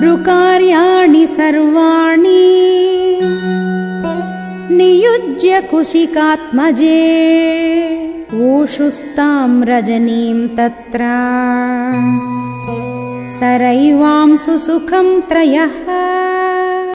गुरुकार्याणि सर्वाणि नियुज्य कुशिकात्मजे ओषुस्ताम् रजनीम् तत्र सरैवां सुसुखं त्रयः